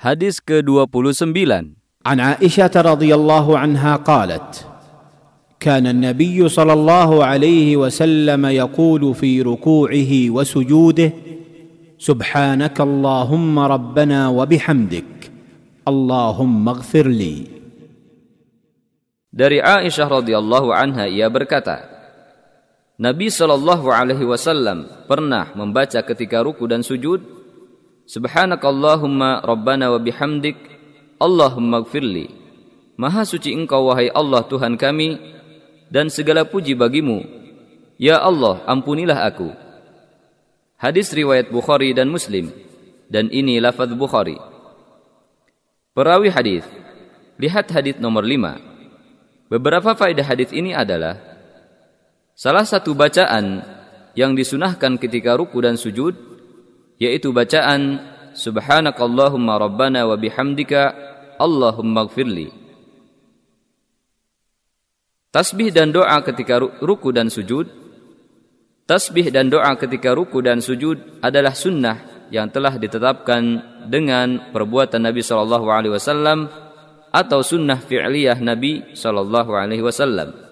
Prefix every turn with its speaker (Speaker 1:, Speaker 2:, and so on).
Speaker 1: Hadis ke-29
Speaker 2: عن عائشه رضي الله عنها قالت كان النبي صلى الله عليه وسلم يقول في ركوعه وسجوده سبحانك اللهم ربنا وبحمدك اللهم اغفر لي
Speaker 1: Dari Aisyah radhiyallahu anha ia berkata Nabi sallallahu alaihi wasallam pernah membaca ketika ruku dan sujud Subhanakallahumma rabbana wa bihamdik Allahumma gfirli Maha suci engkau wahai Allah Tuhan kami dan segala puji bagimu. Ya Allah ampunilah aku. Hadis riwayat Bukhari dan Muslim dan ini lafaz Bukhari. Perawi hadis Lihat hadis nomor 5 Beberapa faedah hadis ini adalah Salah satu bacaan yang disunahkan ketika ruku dan sujud yaitu bacaan Subhanakallahumma rabbana wa bihamdika Allahumma gfirli Tasbih dan doa ketika ruku dan sujud Tasbih dan doa ketika ruku dan sujud adalah sunnah yang telah ditetapkan dengan perbuatan Nabi Shallallahu Alaihi Wasallam atau sunnah fi'liyah Nabi Shallallahu Alaihi Wasallam.